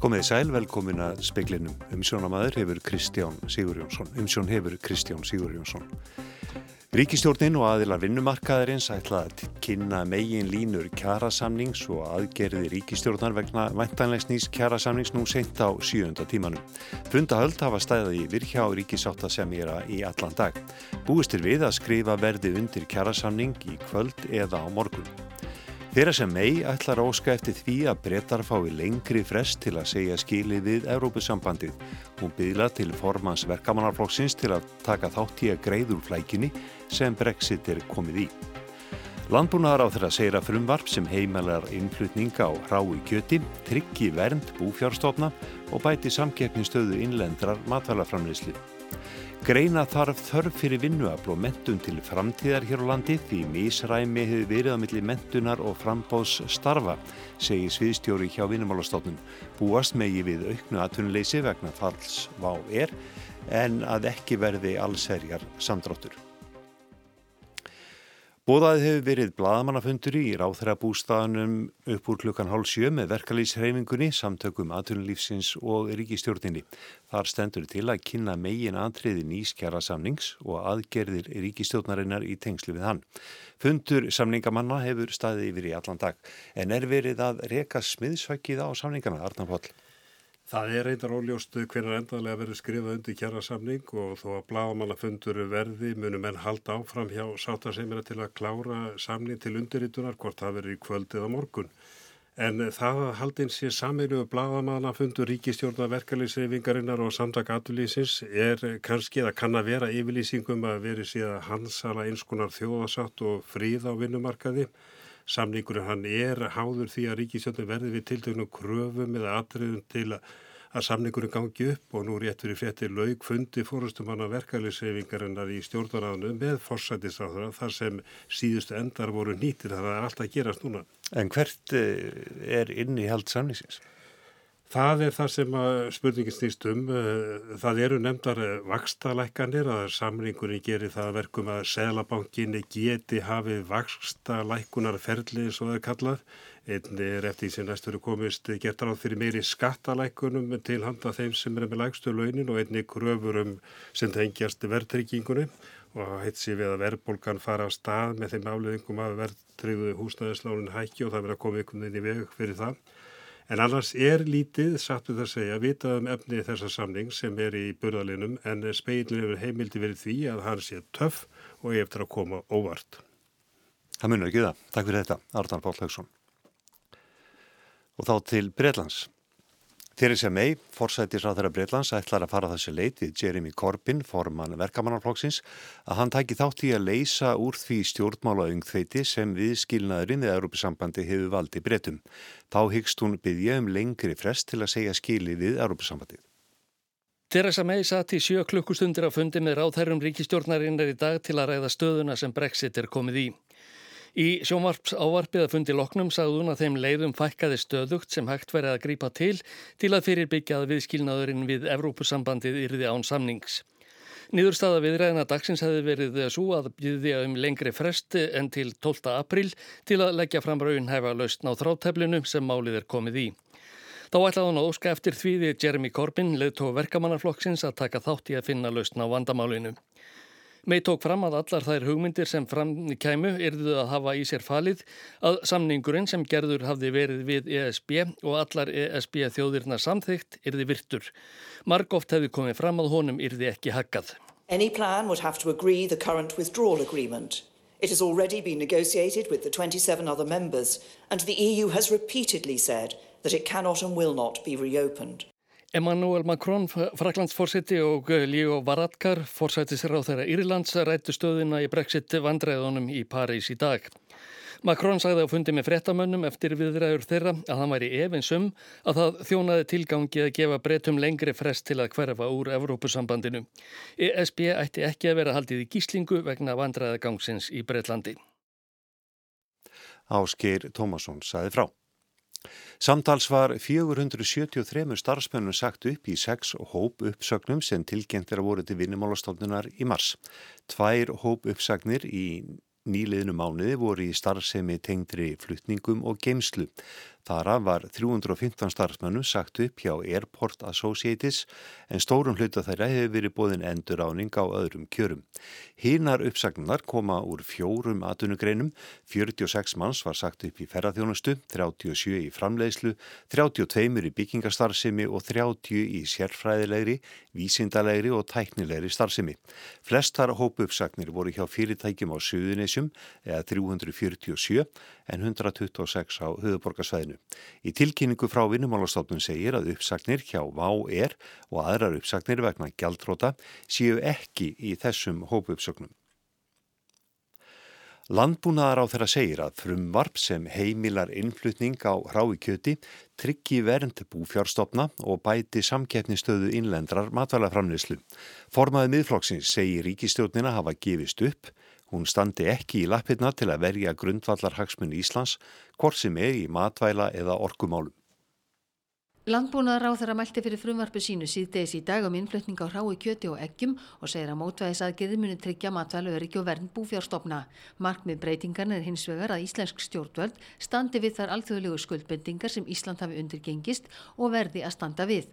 Komið í sæl, velkomin að speklinum. Umsjónamaður hefur Kristján Sigur Jónsson. Umsjón hefur Kristján Sigur Jónsson. Ríkistjórnin og aðilar vinnumarkaðarins ætla að kynna megin línur kjærasamnings og aðgerði ríkistjórnar vegna væntanlegs nýs kjærasamnings nú sent á sjönda tímanum. Fundahöld hafa stæðið í virkjá ríkisáttasemjera í allan dag. Búistir við að skrifa verði undir kjærasamning í kvöld eða á morgun. Þeirra sem mei ætlar óska eftir því að brettar fái lengri frest til að segja skilið við Európusambandið. Hún byðla til formans verkamannarflokksins til að taka þátt í að greiður flækinni sem Brexit er komið í. Landbúnaðar á þeirra segir að frumvarp sem heimalar innflutning á hrái kjöti, tryggi vernd búfjárstofna og bæti samkeppninstöðu innlendrar matvælaframleyslu. Greina þarf þörf fyrir vinnuafl og mentun til framtíðar hér á landi því mísræmi hefur verið á milli mentunar og frambóðs starfa, segir sviðstjóri hjá vinnumálastofnun. Búast megi við auknu aðtunleysi vegna falls vá er en að ekki verði allserjar samdráttur. Bóðað hefur verið bladamannafundur í ráþæra bústaðanum upp úr klukkan hálf sjö með verkalýsreifingunni, samtökum aðtunulífsins og ríkistjórninni. Þar stendur til að kynna megin aðtriði nýskjara samnings og aðgerðir ríkistjórnarinnar í tengslu við hann. Fundur samningamanna hefur staðið yfir í allan dag en er verið að reka smiðsvækið á samningana, Arnar Póll. Það er reyndar óljóstu hvernig endalega verður skrifað undir kjærasamning og þó að blámannafundur verði munum enn halda áfram hjá sátarseimina til að klára samning til undirritunar hvort það verður í kvöldið á morgun. En það að haldinn sé sameilu blámannafundur ríkistjórna verkalýsreifingarinnar og samtaka aturlýsins er kannski eða kann að vera yfirlýsingum að veri síðan hansala einskunar þjóðasátt og fríð á vinnumarkaði. Samningurinn hann er háður því að ríkisjónum verði við tiltöknum kröfum eða atriðum til að samningurinn gangi upp og nú rétt fyrir fréttir laug fundi fórustumanna verkefliðsreifingarinnar í stjórnarraðinu með forsættisráðara þar sem síðustu endar voru nýtir það er alltaf að gerast núna. En hvert eh, er inni held samningsins? Það er það sem spurningin snýst um. Eh, það eru nefndar eh, vakstalækkanir að samringurinn gerir það verkum að selabankinni geti hafið vakstalækkunar ferli eins og það er kallað. Einn er eftir því sem næstur er komist gert ráð fyrir meiri skattalækkunum til handa þeim sem er með lægstu launin og einni kröfurum sem tengjast verðtryggingunum og heit sér við að verðbólgan fara á stað með þeim afleðingum að verðtryggðu húsnæðislánin hækki og það verður að koma ykkur inn í veg fyrir það. En annars er lítið, sattu það að segja, vitað um efni þessar samning sem er í burðalinum en speilin hefur heimildi verið því að hann sé töff og eftir að koma óvart. Það munur ekki það. Takk fyrir þetta, Arnar Pál Haugsson. Og þá til Breitlands. Theresa May, forsættis á þeirra Breitlands, ætlar að fara þessu leit við Jeremy Corbyn, forman verkamannarflokksins, að hann tæki þátt í að leysa úr því stjórnmálaungþveiti sem við skilnaðurinn við Európusambandi hefur valdi breytum. Þá hyggst hún byggja um lengri frest til að segja skili við Európusambandi. Theresa May satt í sjö klukkustundir á fundi með ráðherrum ríkistjórnarinnar í dag til að ræða stöðuna sem Brexit er komið í. Í sjónvarps ávarpið að fundi loknum sagði hún að þeim leiðum fækkaði stöðugt sem hægt verið að grípa til til að fyrirbyggjað viðskilnaðurinn við Evrópusambandið yrði án samnings. Nýðurstaða viðræðina dagsins hefði verið svo að byrðja um lengri fresti en til 12. april til að leggja fram raunhæfa laustn á þrátteflinu sem málið er komið í. Þá ætlaði hann að óska eftir því við Jeremy Corbyn, leðtóð verkamannarflokksins, að taka þátt í að finna laustn á vandamálinu. Mei tók fram að allar þær hugmyndir sem fram kæmu yrðu að hafa í sér falið að samningurinn sem gerður hafði verið við ESB og allar ESB þjóðirna samþygt yrði virtur. Margóft hefði komið fram að honum yrði ekki hakkað. Any plan would have to agree the current withdrawal agreement. It has already been negotiated with the 27 other members and the EU has repeatedly said that it cannot and will not be reopened. Emmanuel Macron, Fraklandsforsiti og Leo Varadkar, forsætisir á þeirra Írlands, rættu stöðuna í Brexit vandræðunum í París í dag. Macron sagði á fundi með frettamönnum eftir viðræður þeirra að hann væri efinsum að það þjónaði tilgangi að gefa breytum lengri frest til að hverfa úr Evrópusambandinu. ESB ætti ekki að vera haldið í gíslingu vegna vandræðagangsins í Breitlandi. Ásker Tómasson sagði frá. Samtals var 473 starfsmennum sagt upp í sex hóp uppsögnum sem tilgjentir að voru til vinnumálastofnunar í mars. Tvær hóp uppsagnir í nýliðinu mánuði voru í starfsemi tengdri flutningum og geimslu. Þara var 315 starfsmönnum sagt upp hjá Airport Associates en stórum hluta þeirra hefur verið bóðin endur áning á öðrum kjörum. Hínar uppsagnar koma úr fjórum atunugreinum, 46 manns var sagt upp í ferðarþjónustu, 37 í framleiðslu, 32 í byggingastarfsemi og 30 í sérfræðilegri, vísindalegri og tæknilegri starfsemi. Flestar hópu uppsagnir voru hjá fyrirtækjum á Suðunisjum eða 347 en 126 á höfuborgarsvæðinu. Í tilkynningu frá vinnumálastofnun segir að uppsagnir hjá VÁ-ER og aðrar uppsagnir vegna gjaldróta séu ekki í þessum hópuppsögnum. Landbúnaðar á þeirra segir að frumvarp sem heimilar innflutning á hrái kjöti tryggi vernd búfjárstofna og bæti samkeppnistöðu innlendrar matvælaframleyslu. Formaðið miðflokksins segir ríkistjóðnina hafa gefist upp Hún standi ekki í lappirna til að verja grundvallar hagsmunni Íslands, hvort sem er í matvæla eða orkumálum. Landbúnaðar á þeirra mælti fyrir frumvarpu sínu síðdeis í dag um innflutning á rái kjöti og eggjum og segir að mótvæðisaðgerði muni tryggja matvælu öryggi og verðin búfjárstofna. Markmið breytingarna er hins vegar að íslensk stjórnvöld standi við þar alþjóðlegu skuldbendingar sem Ísland hafi undirgengist og verði að standa við.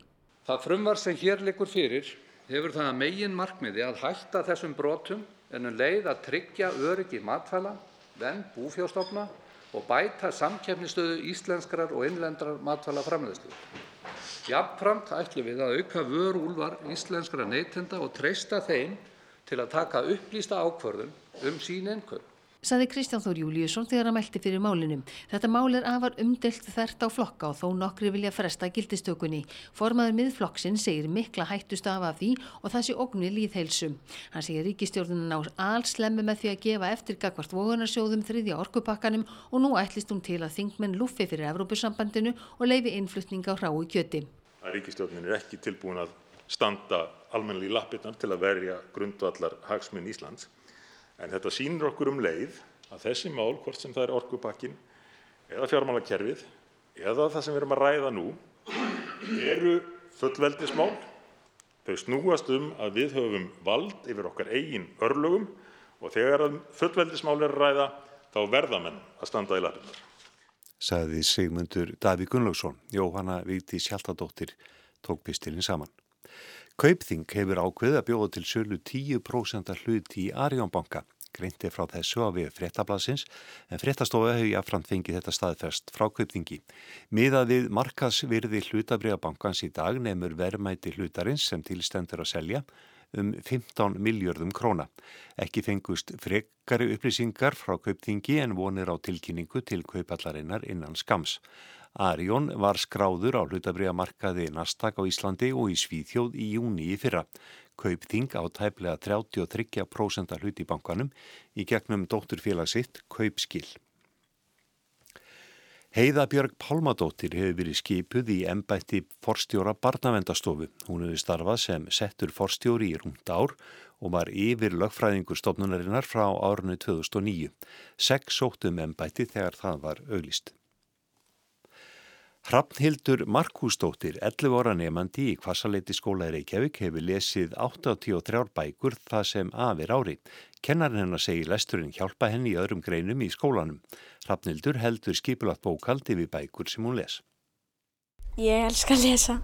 Það frumvar sem hér likur fyrir hefur það að megin markmiði að hætta þessum brotum en um leið að tryggja öryggi matvæla, vernd búfjárstofna og bæta samkeppnisstöðu íslenskrar og innlendrar matvælaframleiðslu. Jafnframt ætlum við að auka vörúlfar íslenskra neytenda og treysta þeim til að taka upplýsta ákvörðun um sín innkaup saði Kristján Þór Júliusson þegar hann mælti fyrir málinu. Þetta mál er afar umdelt þert á flokka og þó nokkri vilja fresta gildistökunni. Formaður miðflokksinn segir mikla hættust af af því og það sé ógnir líðheilsum. Hann segir ríkistjórnun ná allslemmu með því að gefa eftir gagvart vogunarsjóðum þriðja orkupakkanum og nú ætlist hún til að þingmenn luffi fyrir Evrópusambandinu og leifi innflutning á hrái kjöti. Ríkistjórnun er ekki tilbúin að standa almennilega í lappirnar til að verja grundvallar hagsmun Íslands En þetta sýnir okkur um leið að þessi mál, hvort sem það er orkupakkin eða fjármálakerfið eða það sem við erum að ræða nú, eru fullveldismál. Þau snúast um að við höfum vald yfir okkar eigin örlögum og þegar fullveldismál er að ræða þá verða menn að standa í lappirnar. Saði Sigmundur Daví Gunnlaugsson, Jóhanna Víti Sjáltadóttir tók pistilinn saman. Kaupþing hefur ákveð að bjóða til sölu 10% hluti í Arjónbanka. Greinti frá þessu á við fréttablasins en fréttastofa hefur jáfnframt fengið þetta staðfest frá Kaupþingi. Miðað við markasvirði hlutabriðabankans í dag nefnur verðmæti hlutarins sem tilstendur að selja um 15 miljörðum króna. Ekki fengust frekari upplýsingar frá Kaupþingi en vonir á tilkynningu til kaupallarinnar innan skams. Arjón var skráður á hlutabriðamarkaði Nastak á Íslandi og í Svíþjóð í júni í fyrra. Kaupþing á tæplega 33% hlut í bankanum í gegnum dótturfélagsitt Kaupskil. Heiðabjörg Pálmadóttir hefur verið skipuð í embætti forstjóra barnavendastofu. Hún hefur starfað sem settur forstjóri í rúmt ár og var yfir lögfræðingur stofnunarinnar frá árunni 2009. Seks sóttum embætti þegar það var auglist. Hrafnhildur Markúsdóttir, 11 óra nefandi í Kvassaleiti skóla í Reykjavík hefur lesið 83 bækur það sem afir ári. Kennarinn hennar segir lesturinn hjálpa henni í öðrum greinum í skólanum. Hrafnhildur heldur skipulagt bókaldi við bækur sem hún les. Ég elskar að lesa.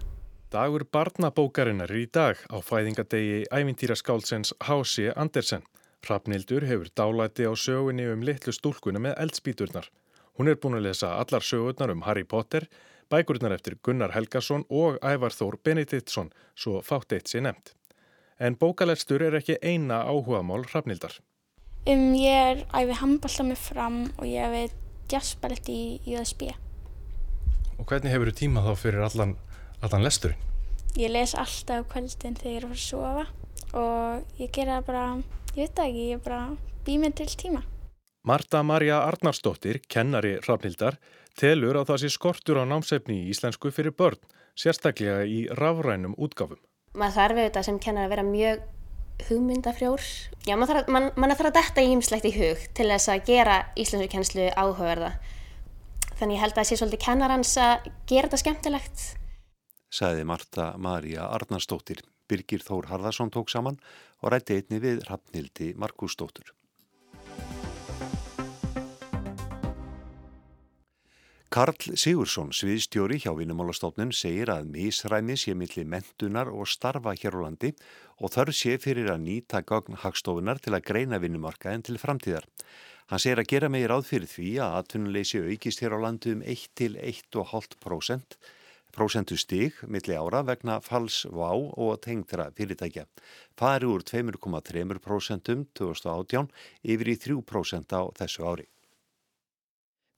Dagur barnabókarinnar er í dag á fæðingadegi ævintýra skálsens Hási Andersen. Hrafnhildur hefur dálæti á sögunni um litlu stúlkuna með eldspíturnar. Hún er búin að lesa allar sögurnar um Harry Potter, bækurnar eftir Gunnar Helgason og Ævar Þór Benediktsson, svo fátt eitt sé nefnt. En bókalegstur er ekki eina áhugamál hrafnildar. Um, ég er æfið handballta með fram og ég hefði jazzballett í USB. Og hvernig hefur þú tíma þá fyrir allan, allan lesturinn? Ég les alltaf kvöldin þegar ég er að fara að sofa og ég gera bara, ég veit ekki, ég bara bý mig til tíma. Marta Marja Arnarsdóttir, kennari hrafnildar, telur að það sé skortur á námsefni í íslensku fyrir börn, sérstaklega í rafrænum útgáfum. Maður þarf auðvitað sem kennar að vera mjög hugmyndafrjór. Já, maður þarf, man, man þarf að detta ímslegt í hug til þess að gera íslensku kennslu áhugaverða. Þannig ég held að það sé svolítið kennarans að gera þetta skemmtilegt. Saði Marta Marja Arnarsdóttir. Birgir Þór Harðarsson tók saman og rætti einni við Hrafnildi Markusdóttur. Karl Sigursson, sviðstjóri hjá Vinnumálastofnun, segir að misræmi sé milli mentunar og starfa hér á landi og þörf sé fyrir að nýta gagn hagstofunar til að greina vinnumarkaðin til framtíðar. Hann segir að gera megir áð fyrir því að atvinnuleysi aukist hér á landi um 1 til 1,5% prosentu stig milli ára vegna fals vá og tengdra fyrirtækja. Fari úr 2,3% 2018 yfir í 3% á þessu ári.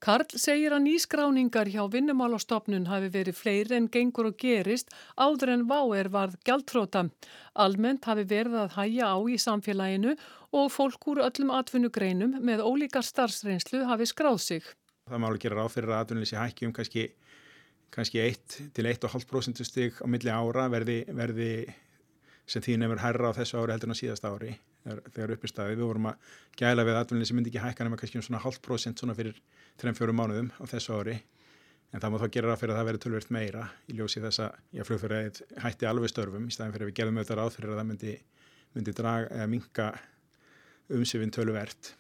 Karl segir að nýskráningar hjá vinnumálastofnun hafi verið fleiri en gengur og gerist áður en váer varð gjaldtróta. Almennt hafi verið að hæja á í samfélaginu og fólk úr öllum atvinnugreinum með ólíkar starfsreynslu hafi skráð sig. Það má alveg gera ráð fyrir að atvinnuleysi hækki um kannski, kannski 1 til 1,5% stig á milli ára verði, verði sem því nefnir herra á þessu ári heldur en á síðast ári þegar uppi staði. Við vorum að gæla við atvinnuleysi myndi ekki hækka nema kannski um svona halvt prosent svona fyrir 3-4 mánuðum á þessu ári. En það má þá gera ráð fyrir að það veri tölvert meira í ljósi þess að flugfyrir hætti alveg störfum í staðin fyrir að við gefum auðvitað ráð fyrir að það myndi, myndi draga eða minka umsifin tölvert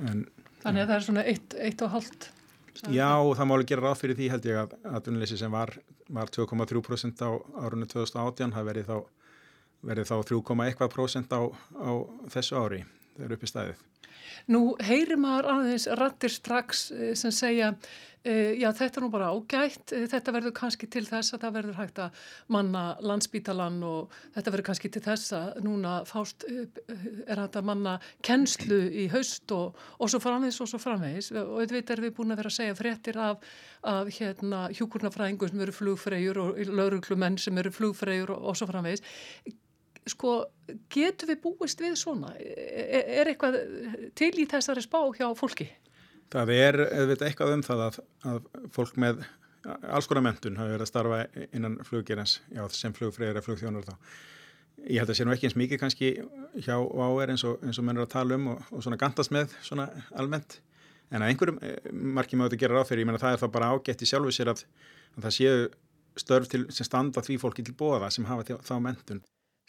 en, Þannig að það er svona 1,5 Já, það má alveg gera ráð fyrir því held ég að atvinnuleysi sem var, var 2,3% á árunni 2018 það verið þá, verið þá 3,1% á, á þessu ári þegar uppi staðið? Nú heyrir maður aðeins rattir strax eh, sem segja Uh, já, þetta er nú bara ágætt, uh, þetta verður kannski til þess að það verður hægt að manna landsbítalan og þetta verður kannski til þess að núna fást er hægt að manna kennslu í haust og, og svo framvegis og svo framvegis. Og auðvitað er við búin að vera að segja fréttir af, af hérna, hjúkurnafræðingu sem eru flugfreyjur og lauruglumenn sem eru flugfreyjur og, og svo framvegis sko, getur við búist við svona? Er, er eitthvað til í þessari spá hjá fólki? Það er eða eitthvað um það að, að fólk með alls konar mentun hafi verið að starfa innan fluggerins sem flugfreyðir eða flugþjónar þá. Ég held að sé nú ekki eins mikið kannski hjá áver eins og, og mennur að tala um og, og svona gandast með svona almennt. En að einhverjum eh, markið maður þetta gerir áfyrir, ég menna það er það bara ágætt í sjálfu sér að, að það séu störf til, sem standa því fólki til bóða sem hafa þá mentun.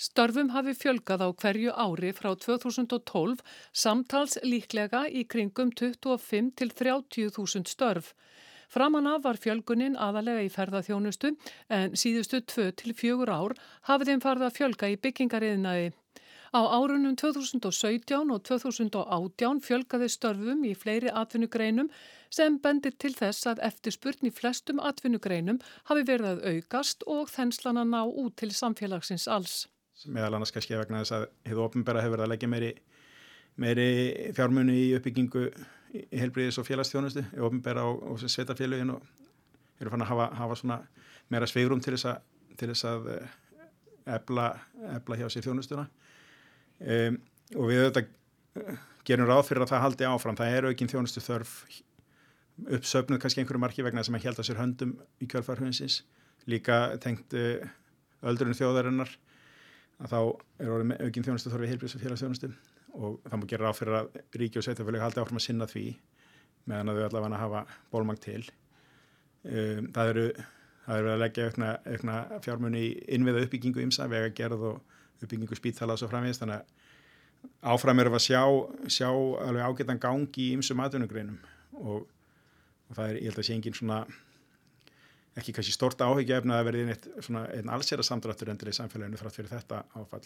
Störfum hafi fjölgað á hverju ári frá 2012 samtals líklega í kringum 25 til 30.000 störf. Framan af var fjölgunin aðalega í ferðarþjónustu en síðustu 2 til 4 ár hafið þeim farið að fjölga í byggingariðnaði. Á árunum 2017 og 2018 fjölgaði störfum í fleiri atvinnugreinum sem bendir til þess að eftirspurn í flestum atvinnugreinum hafi verið að aukast og þenslana ná út til samfélagsins alls meðal annars kannski vegna þess að hefur ofnbæra hefur verið að leggja meiri, meiri fjármunni í uppbyggingu í helbriðis og félagstjónustu í ofnbæra og, og sveitafélagin og eru fann að hafa, hafa meira sveigrum til þess að, til þess að ebla, ebla hjá sér þjónustuna. Um, og við auðvitað eh, gerum ráð fyrir að það haldi áfram. Það er aukinn þjónustu þörf uppsöfnuð kannski einhverju marki vegna sem að held að sér höndum í kjörfarhuginsins líka tengt uh, öldrun þjóðarinnar að þá er orðið aukinn þjónustu þorfið heilbríðs og félagsþjónustu og það múið gera ráð fyrir að ríki og sveitafélagi haldi áfram að sinna því meðan að þau allavega hafa bólmang til. Um, það eru verið að leggja aukna, aukna fjármunni í innviða uppbyggingu ymsa, vega gerð og uppbyggingu spítala og framvegist þannig að áfram eru að sjá, sjá alveg ágættan gangi í ymsum atvinnugreinum og, og það er, ég held að sé engin svona ekki kannski stort áhyggjaefna að verði einn allsera samdráttur endur í samfélaginu frátt fyrir þetta áfall.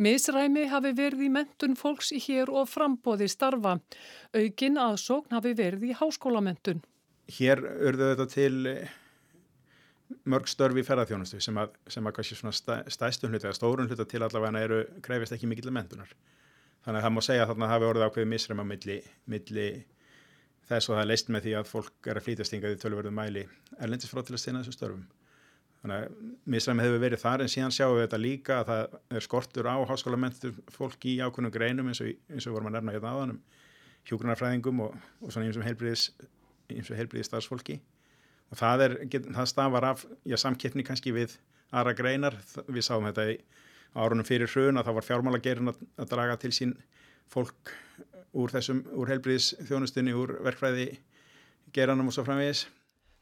Misræmi hafi verið í mentun fólks í hér og frambóði starfa. Aukin aðsókn hafi verið í háskólamentun. Hér örðu þetta til eh, mörg störfi í ferðarþjónustu sem að, sem að kannski svona stæstum hluti eða stórun hluti til allavega eru krefist ekki mikill mentunar. Þannig að það má segja að þarna hafi orðið ákveðið misræma milli, milli þess og það er leist með því að fólk er að flýtast hingað í tölverðum mæli erlendis frá til að stena þessum störfum. Þannig að misræmi hefur verið þar en síðan sjáum við þetta líka að það er skortur á háskólamenntur fólk í ákveðnum greinum eins og, eins og vorum að nefna hérna áðanum hjúgrunarfræðingum og, og svona eins og heilbriðis starfsfólki og það, er, það stafar af já, samkeppni kannski við aðra greinar. Við sáum þetta í árunum fyrir hrun að það var fjármálagerin að, að draga til sín fólk úr þessum, úr helbriðis þjónustunni, úr verkfræði geranum og svo framvegis.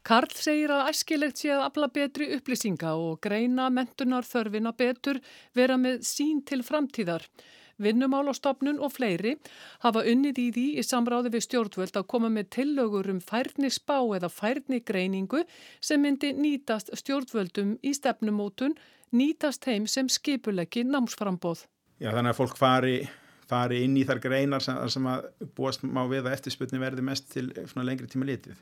Karl segir að æskilegt sé að afla betri upplýsinga og greina mentunar þörfina betur vera með sín til framtíðar. vinnumálastofnun og fleiri hafa unnið í því í samráði við stjórnvöld að koma með tillögur um færni spá eða færni greiningu sem myndi nýtast stjórnvöldum í stefnumótun, nýtast heim sem skipulegi námsframbóð. Já, þannig að fólk fari, fari inn í þar greinar sem, sem að búast má við að eftirsputni verði mest til lengri tíma litið.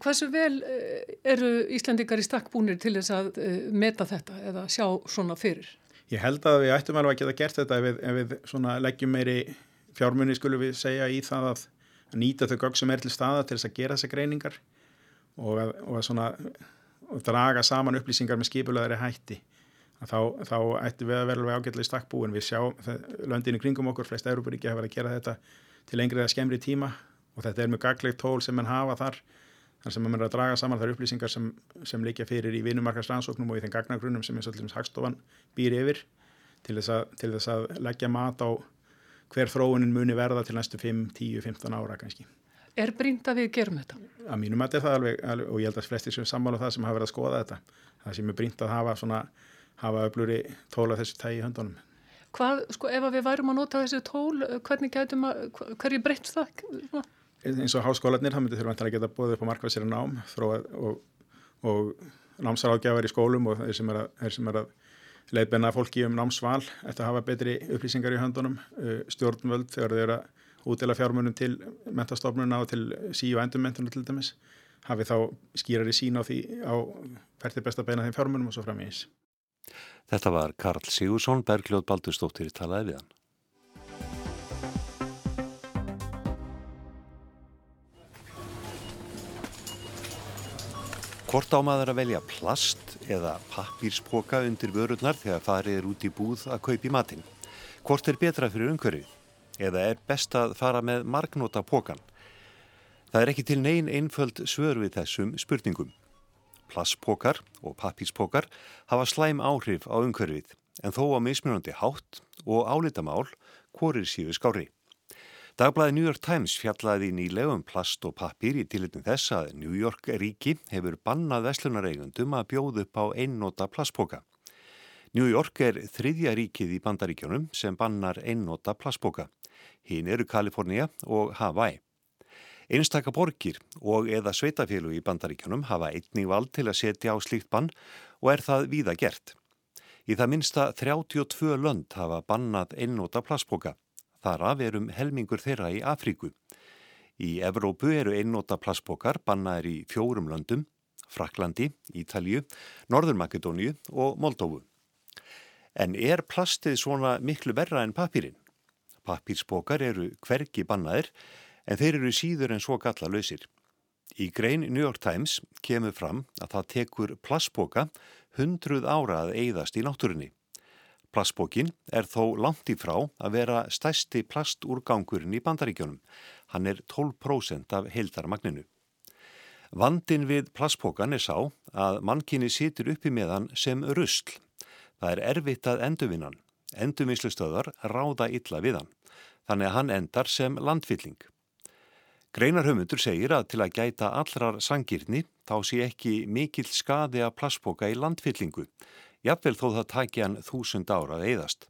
Hversu vel eh, eru Íslandikar í stakkbúnir til þess að eh, meta þetta eða sjá svona fyrir? Ég held að við ættum alveg að geta gert þetta ef við, ef við leggjum meiri fjármunni skulum við segja í það að nýta þau gögg sem er til staða til þess að gera þessa greiningar og að, og að svona, og draga saman upplýsingar með skipulegðari hætti. Þá, þá ættum við að vera alveg ágætlega í stakkbúin. Við sjá löndinu kringum okkur, flest Európaríki hafa verið að gera þetta til lengri eða skemmri tíma og þetta er mjög gaglegt tól sem mann hafa þar þar sem maður er að draga saman þar upplýsingar sem, sem líka fyrir í vinumarkarsrannsóknum og í þenn gagnagrunum sem eins og allins Hagstofan býr yfir til þess, að, til þess að leggja mat á hver þróunin muni verða til næstu 5, 10, 15 ára kannski. Er brínt að við gerum þetta? Að mínum að þetta er það alveg, alveg og ég held að flestir sem sammála það sem hafa verið að skoða þetta. Það sem er brínt að hafa svona, hafa öfluri tóla þessu tægi í höndunum. Hvað, sko, ef við værum að nota þessu tól, hvernig gætum að, hverju breytt það? eins og háskólanir, það myndir þurfa að geta bóðið upp á markvæsir nám og, og, og námsaráðgjafar í skólum og þeir sem er að, að leiðbenna fólki um námsval eftir að hafa betri upplýsingar í höndunum uh, stjórnvöld þegar þeir eru að útdela fjármunum til mentastofnuna og til sí og endurmentuna til dæmis hafi þá skýrar í sín á því á hvernig best að beina þeim fjármunum og svo fram í eins. Þetta var Karl Sigursson, Bergljóð Baldurstóttir í talaði við hann. Hvort á maður að velja plast eða pappírspoka undir vörurnar þegar farið er út í búð að kaupi matinn? Hvort er betra fyrir umhverfið? Eða er best að fara með margnóta pokan? Það er ekki til neyn einföld svör við þessum spurningum. Plastpokar og pappírspokar hafa slæm áhrif á umhverfið en þó á mismunandi hátt og álitamál hvorir síðu skári. Dagblæði New York Times fjallaði nýlegum plast og pappir í tilitin þess að New York ríki hefur bannað veslunareigundum að bjóða upp á einnota plastboka. New York er þriðja ríkið í bandaríkjónum sem bannar einnota plastboka. Hinn eru Kalifornia og Hawaii. Einstaka borgir og eða sveitafélu í bandaríkjónum hafa einning vald til að setja á slíkt bann og er það víða gert. Í það minsta 32 lönd hafa bannað einnota plastboka. Þar af erum helmingur þeirra í Afríku. Í Evrópu eru einnóta plastbókar bannaðir í fjórum löndum, Fraklandi, Ítalju, Norður-Makedóniu og Moldófu. En er plastið svona miklu verra en papirinn? Papírsbókar eru hvergi bannaðir en þeir eru síður en svo galla lausir. Í grein New York Times kemur fram að það tekur plastbóka hundruð ára að eigðast í náttúrunni. Plastbókin er þó langt í frá að vera stæsti plastúrgangurinn í bandaríkjónum. Hann er 12% af heildarmagninu. Vandin við plastbókan er sá að mannkinni situr uppi með hann sem rusl. Það er erfitt að enduvinnan. Enduminslustöðar ráða illa við hann. Þannig að hann endar sem landfylling. Greinar höfundur segir að til að gæta allrar sangirni þá sé ekki mikill skadi að plastbóka í landfyllingu jafnvel þó það taki hann þúsund ára að eðast.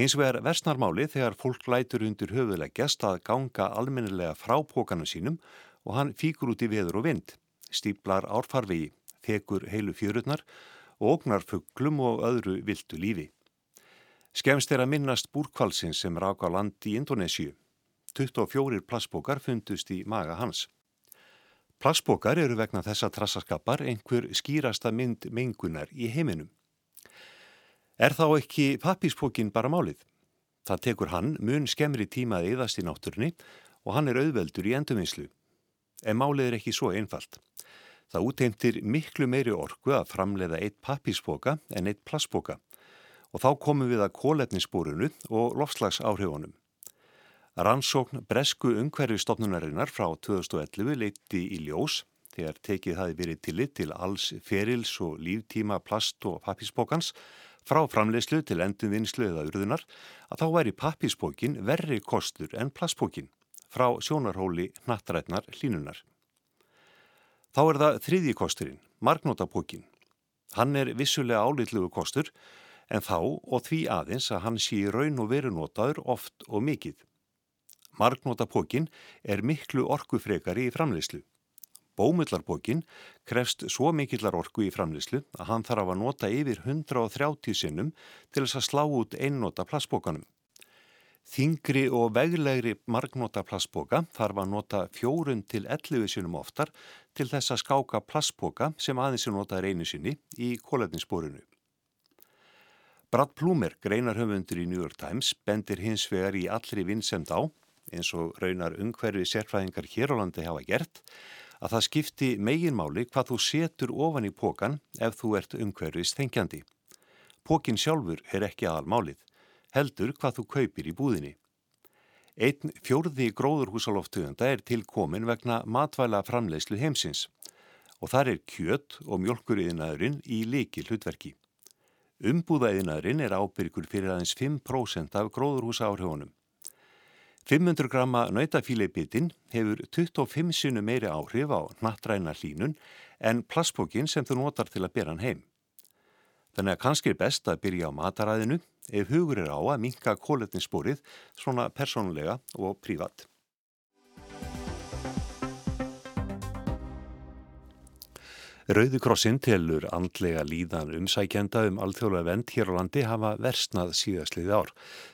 Hins vegar versnarmáli þegar fólk lætur undir höfuleggjast að ganga almennilega frá pókana sínum og hann fíkur út í veður og vind, stíplar árfarvegi, þekur heilu fjörurnar og ógnar fugglum og öðru viltu lífi. Skemst er að minnast búrkvalsins sem rák á land í Indonésiu. 24 plastbókar fundust í maga hans. Plastbókar eru vegna þessa trassaskapar einhver skýrasta mynd mengunar í heiminum. Er þá ekki pappíspókin bara málið? Það tekur hann mun skemmri tíma að eðast í náttúrunni og hann er auðveldur í endurvinnslu. En málið er ekki svo einfalt. Það úteimtir miklu meiri orku að framleiða eitt pappíspóka en eitt plastbóka og þá komum við að kóletnispórunu og lofslags áhrifunum. Rannsókn Bresku umhverfistofnunarinnar frá 2011 leiti í ljós þegar tekið hafi verið tillit til alls ferils og líftíma plast og pappíspókans frá framleyslu til endunvinnslu eða urðunar að þá væri pappispókin verri kostur en plastpókin frá sjónarhóli nattrætnar hlínunar. Þá er það þriðji kosturinn, marknótapókin. Hann er vissulega álitlugu kostur en þá og því aðeins að hann sé raun og veru notaður oft og mikið. Marknótapókin er miklu orkufrekari í framleyslu. Bómullarpókin krefst svo mikillar orku í framleyslu að hann þarf að nota yfir 130 sinnum til þess að slá út einnota plastbókanum. Þingri og veglegri marknóta plastbóka þarf að nota fjórun til 11 sinum oftar til þess að skáka plastbóka sem aðeins er notaður einu sinni í kólefninsborinu. Brad Plumer, greinarhöfundur í New York Times, bendir hins vegar í allri vinnsemd á, eins og raunar umhverfi sérfræðingar hér á landi hafa gert, að það skipti meginmáli hvað þú setur ofan í pókan ef þú ert umhverfis þengjandi. Pókin sjálfur er ekki aðal málið heldur hvað þú kaupir í búðinni. Einn fjórði gróðurhúsaloftegunda er tilkomin vegna matvæla framleiðslu heimsins og þar er kjött og mjölkuriðinaðurinn í leiki hlutverki. Umbúðaðinaðurinn er ábyrgur fyrir aðeins 5% af gróðurhúsa áhrifunum. 500 gramma nautafíleibitin hefur 25 sinu meiri áhrif á nattræna hlínun en plastbókin sem þú notar til að bera hann heim. Þannig að kannski er best að byrja á mataræðinu ef hugur er á að minka kóletninsbórið svona persónulega og prívat. Rauðukrossin telur andlega líðan umsækjenda um alþjóðlega vend hér á landi hafa versnað síðastlið ár.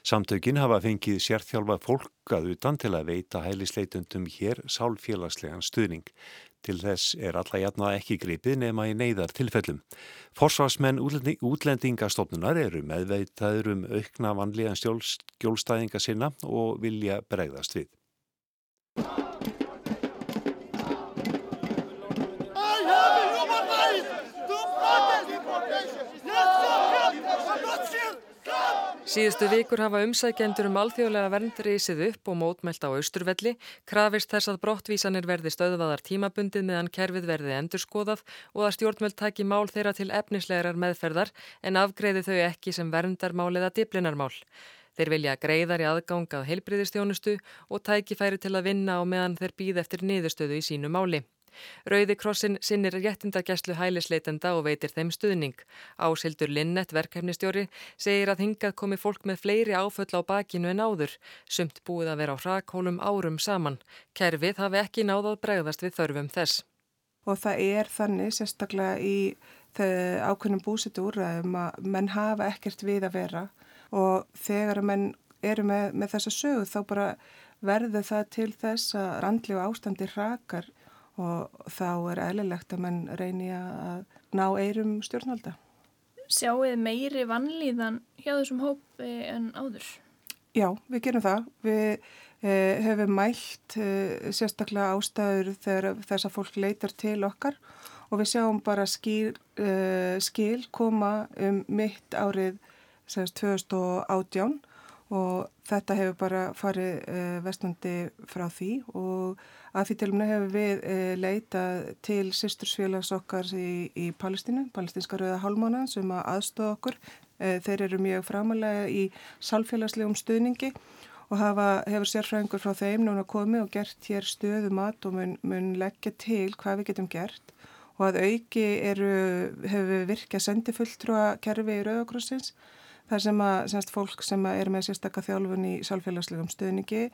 Samtökin hafa fengið sérþjálfa fólkað utan til að veita hælisleitundum hér sálfélagslegan stuðning. Til þess er alla jætna ekki gripið nema í neyðar tilfellum. Forsvarsmenn útlendingastofnunar eru meðveitaður um aukna vanlíðan skjólstæðinga sinna og vilja bregðast við. Síðustu vikur hafa umsækjendur um alþjóðlega vernd reysið upp og mótmælt á austurvelli, krafist þess að brottvísanir verði stöðvaðar tímabundið meðan kerfið verði endurskoðað og að stjórnmjöld taki mál þeirra til efnislegar meðferðar en afgreði þau ekki sem verndarmál eða diplinarmál. Þeir vilja greiðar í aðgangað heilbriðistjónustu og tæki færi til að vinna á meðan þeir býð eftir niðurstöðu í sínu máli. Rauði krossin sinnir réttindagæslu hælisleitenda og veitir þeim stuðning. Ásildur Linnett, verkefnistjóri, segir að hingað komi fólk með fleiri áföll á bakinu en áður, sumt búið að vera á hrakhólum árum saman. Kerfið hafi ekki náðað bregðast við þörfum þess. Og það er þannig sérstaklega í ákveðnum búsitu úrræðum að menn hafa ekkert við að vera og þegar menn eru með, með þessa sögu þá bara verður það til þess að randlegu ástandi hrakar og þá er eðlilegt að mann reyni að ná eirum stjórnvalda. Sjáuð meiri vannlíðan hjá þessum hópi en áður? Já, við gerum það. Við eh, hefum mælt eh, sérstaklega ástæður þegar þess að fólk leitar til okkar og við sjáum bara skil, eh, skil koma um mitt árið 2018 og þetta hefur bara farið eh, vestnandi frá því. Og að því tilumna hefur við eh, leitað til systursfélags okkar í, í Palestínu, palestinska rauða hálmána sem að aðstofa okkur. Eh, þeir eru mjög framalega í salfélagslegum stuðningi og hafa, hefur sérfræðingur frá þeim núna komið og gert hér stöðumat og mun, mun leggja til hvað við getum gert. Og að auki eru, hefur virkað sendifulltrúa kerfi í Rauðakrossins þar sem að semst, fólk sem er með sérstakka þjálfun í sálfélagslegum stöðningi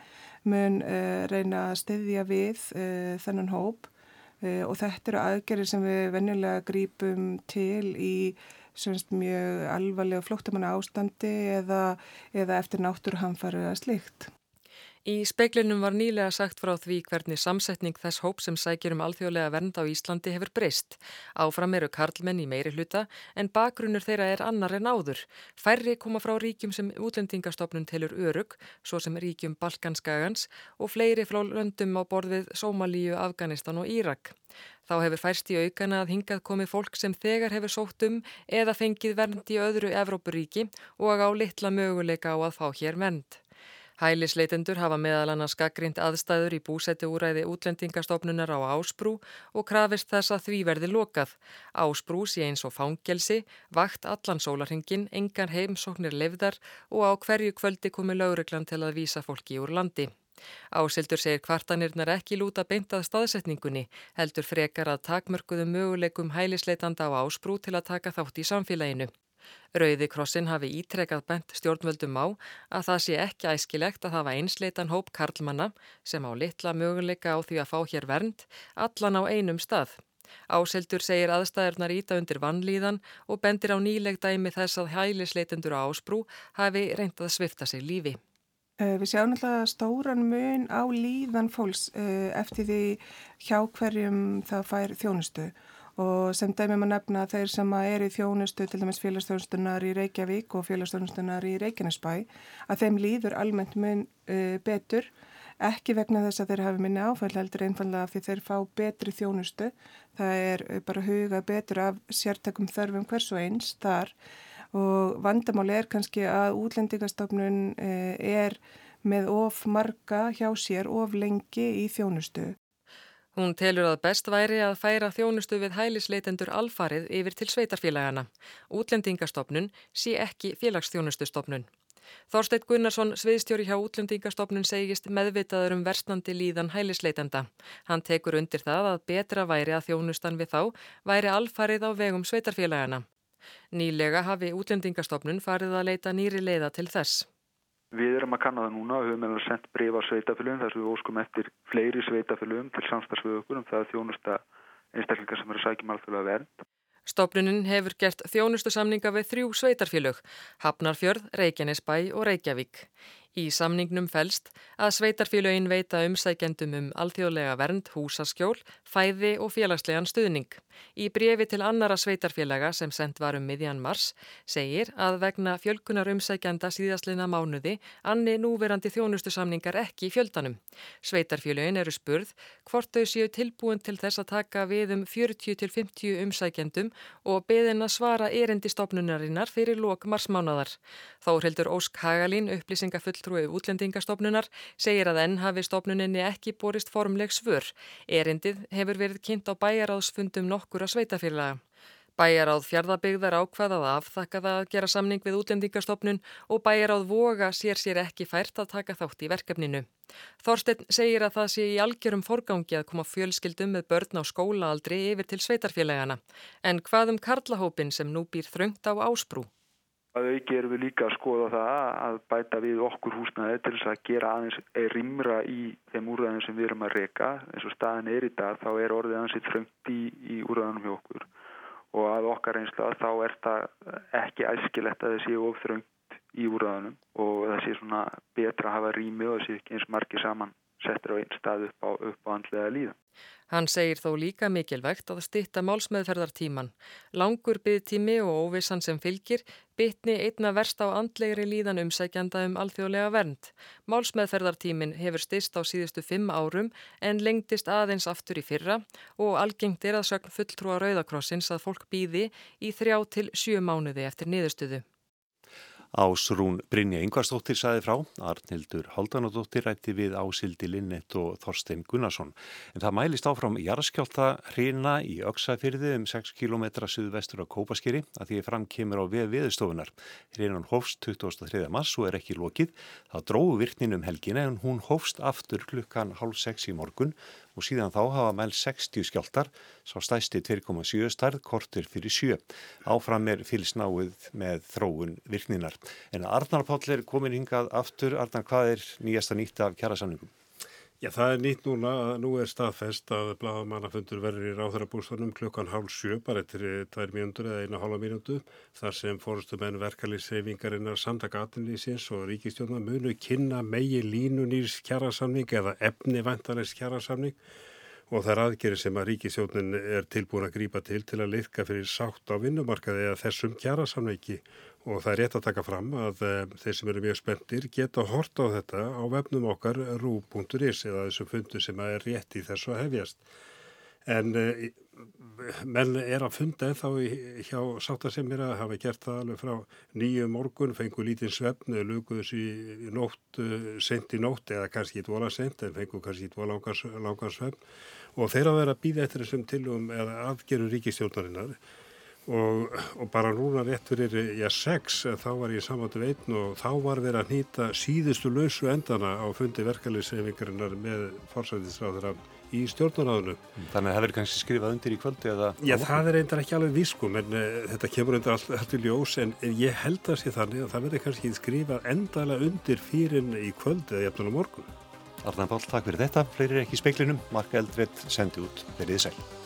mun uh, reyna að styðja við uh, þennan hóp uh, og þetta eru aðgerir sem við venjulega grípum til í semst, mjög alvarlega flóttamanna ástandi eða, eða eftir náttúruhamfari eða slikt. Í speiklinum var nýlega sagt frá því hvernig samsetning þess hóp sem sækir um alþjóðlega vernd á Íslandi hefur breyst. Áfram eru karlmenn í meiri hluta en bakgrunnur þeirra er annar en áður. Færri koma frá ríkjum sem útlendingastofnun telur örug, svo sem ríkjum Balkanskagans og fleiri frá löndum á borðið Sómalíu, Afganistan og Írak. Þá hefur færst í aukana að hingað komið fólk sem þegar hefur sótt um eða fengið vernd í öðru Evrópuríki og á litla möguleika á að fá hér vernd. Hælisleitendur hafa meðal annars gaggrind aðstæður í búsætti úræði útlendingastofnunar á Ásbrú og krafist þess að því verði lokað. Ásbrú sé eins og fangelsi, vakt allan sólarhingin, engar heimsóknir lefðar og á hverju kvöldi komi lauruglan til að vísa fólki úr landi. Ásildur segir kvartanirnar ekki lúta beintað staðsetningunni, heldur frekar að takmörkuðu möguleikum hælisleitanda á Ásbrú til að taka þátt í samfélaginu. Rauði krossin hafi ítrekað bent stjórnvöldum á að það sé ekki æskilegt að hafa einsleitan hóp karlmanna sem á litla möguleika á því að fá hér vernd allan á einum stað. Áseldur segir aðstæðurnar íta undir vannlíðan og bendir á nýleg dæmi þess að hælisleitendur á ásprú hafi reyndað að svifta sig lífi. Eh, við sjáum alltaf stóran mun á líðan fólks eh, eftir því hjá hverjum það fær þjónustu og sem dæmum að nefna þeir sem er í þjónustu til dæmis félagsþjónustunar í Reykjavík og félagsþjónustunar í Reykjanesbæ að þeim líður almennt mun uh, betur ekki vegna þess að þeir hafi minni áfæll heldur einfallega því þeir fá betri þjónustu. Það er bara huga betur af sértakum þörfum hvers og eins þar. Og vandamáli er kannski að útlendingastofnun uh, er með of marga hjá sér of lengi í þjónustu Hún telur að best væri að færa þjónustu við hælisleitendur alfarið yfir til sveitarfélagana. Útlendingastofnun sé ekki félagsþjónustustofnun. Þorsteit Gunnarsson, sviðstjóri hjá Útlendingastofnun, segist meðvitaður um verstandi líðan hælisleitenda. Hann tekur undir það að betra væri að þjónustan við þá væri alfarið á vegum sveitarfélagana. Nýlega hafi Útlendingastofnun farið að leita nýri leiða til þess. Við erum að kanna það núna og höfum meðal sendt breyf á sveitafölum þar sem við óskum eftir fleiri sveitafölum til samstagsföðu okkur um það að þjónusta einstaklingar sem eru að sækja málfölu að verð. Stofnunin hefur gert þjónustu samninga við þrjú sveitarfélög, Hafnarfjörð, Reykjanesbæ og Reykjavík. Í samningnum fælst að sveitarfélögin veita umsækjendum um alþjóðlega vernd, húsaskjól, fæði og félagslegan stuðning. Í brefi til annara sveitarfélaga sem sendt var um miðjan mars segir að vegna fjölkunar umsækjanda síðastleina mánuði anni núverandi þjónustu samningar ekki í fjöldanum. Sveitarfélögin eru spurð hvort þau séu tilbúin til þess að taka við um 40-50 umsækjendum og beðin að svara erindi stopnunarinnar fyrir lok marsmánadar. Þá heldur Ósk Hagalín upplýsingafull fulltrúi útlendingastofnunar segir að enn hafi stofnuninni ekki borist formleg svör. Erindið hefur verið kynnt á bæjaráðsfundum nokkura sveitafélaga. Bæjaráð fjardabigðar ákvaðað afþakkað að gera samning við útlendingastofnun og bæjaráð voga sér sér ekki fært að taka þátt í verkefninu. Þorstein segir að það sé í algjörum forgangi að koma fjölskyldum með börn á skólaaldri yfir til sveitarfélagana. En hvað um karlahópin sem nú býr þröngt á ásprú? Að auki erum við líka að skoða það að bæta við okkur húsnaði til þess að gera aðeins rimra í þeim úrðanum sem við erum að reyka. eins og staðin er í dag þá er orðið aðeins þröngt í, í úrðanum hjá okkur og að okkar einslega þá er það ekki æskilegt að sé of þröngt í úrðanum og sé svona betra að hafa rými og ekki eins margi saman settur á einn stað upp á, á andlega líðan. Hann segir þó líka mikilvægt að stitta málsmeðferðartíman. Langur byggtími og óvissan sem fylgir bytni einna verst á andlegri líðan umsækjanda um alþjóðlega vernd. Málsmeðferðartímin hefur stist á síðustu fimm árum en lengtist aðeins aftur í fyrra og algengt er að sögn fulltrúa Rauðakrossins að fólk býði í þrjá til sjö mánuði eftir niðurstuðu. Ásrún Brynja Yngvarsdóttir saði frá, Arnildur Haldanadóttir rætti við Ásildi Linnett og Þorstein Gunnarsson. En það mælist áfram jarðskjálta hrina í Öksafyrði um 6 km suðvestur á Kópaskeri að því fram kemur á við viðstofunar. Hrinan hófst 23. mars og er ekki lokið. Það dróðu virknin um helgina en hún hófst aftur klukkan hálf 6 í morgun og síðan þá hafa mæl 60 skjáltar, sá stæsti 2,7 starð, kortir fyrir sjö. Áfram er fylsnáið með þróun virkninar. En Arnar Páll er komin hingað aftur. Arnar, hvað er nýjasta nýtt af kjærasamningum? Já, það er nýtt núna að nú er staðfest að bladamannafundur verður í ráþarabústanum klukkan hálf sjö, bara eftir tvær mínútur eða eina hálfa mínútu, þar sem fórustumenn verkalýssefingarinnar samtaka atinlýsins og ríkistjóna munu kynna megi línunýrs kjærasamning eða efni vantarlegs kjærasamning og það er aðgerið sem að ríkistjónin er tilbúin að grípa til til að liðka fyrir sátt á vinnumarkaði eða þessum kjærasamningi og það er rétt að taka fram að uh, þeir sem eru mjög spenntir geta hort á þetta á vefnum okkar rú.is eða þessum fundu sem er rétt í þessu að hefjast. En uh, menn er að funda ennþá í, hjá sáttasemjara, hafa gert það alveg frá nýju morgun, fengu lítinn svefn, lukuðus í nótt, sent í nótt eða kannski í dvola sent en fengu kannski dvola langar svefn og þeir að vera að býða eftir þessum tilum eða afgerur ríkistjórnarinnar og, og bara núna rétt fyrir já, sex þá var ég samandu veitn og þá var verið að nýta síðustu lausu endana á fundi verkefliðseyfingarinnar með fórsættisráður í stjórnaráðinu. Þannig að það verður kannski skrifað undir í kvöldi eða... Já, það er einnig ekki alveg viskum en uh, þetta kemur undir allt, allt í ljós en ég held að sé þannig að það verður kannski skrifað endala undir fyrir í kvöldi eða jæfnum á morgun. Arna Pál, takk fyrir þetta. Fleiri ekki í speiklinum. Mark Eldred sendi út. Verðið sæl.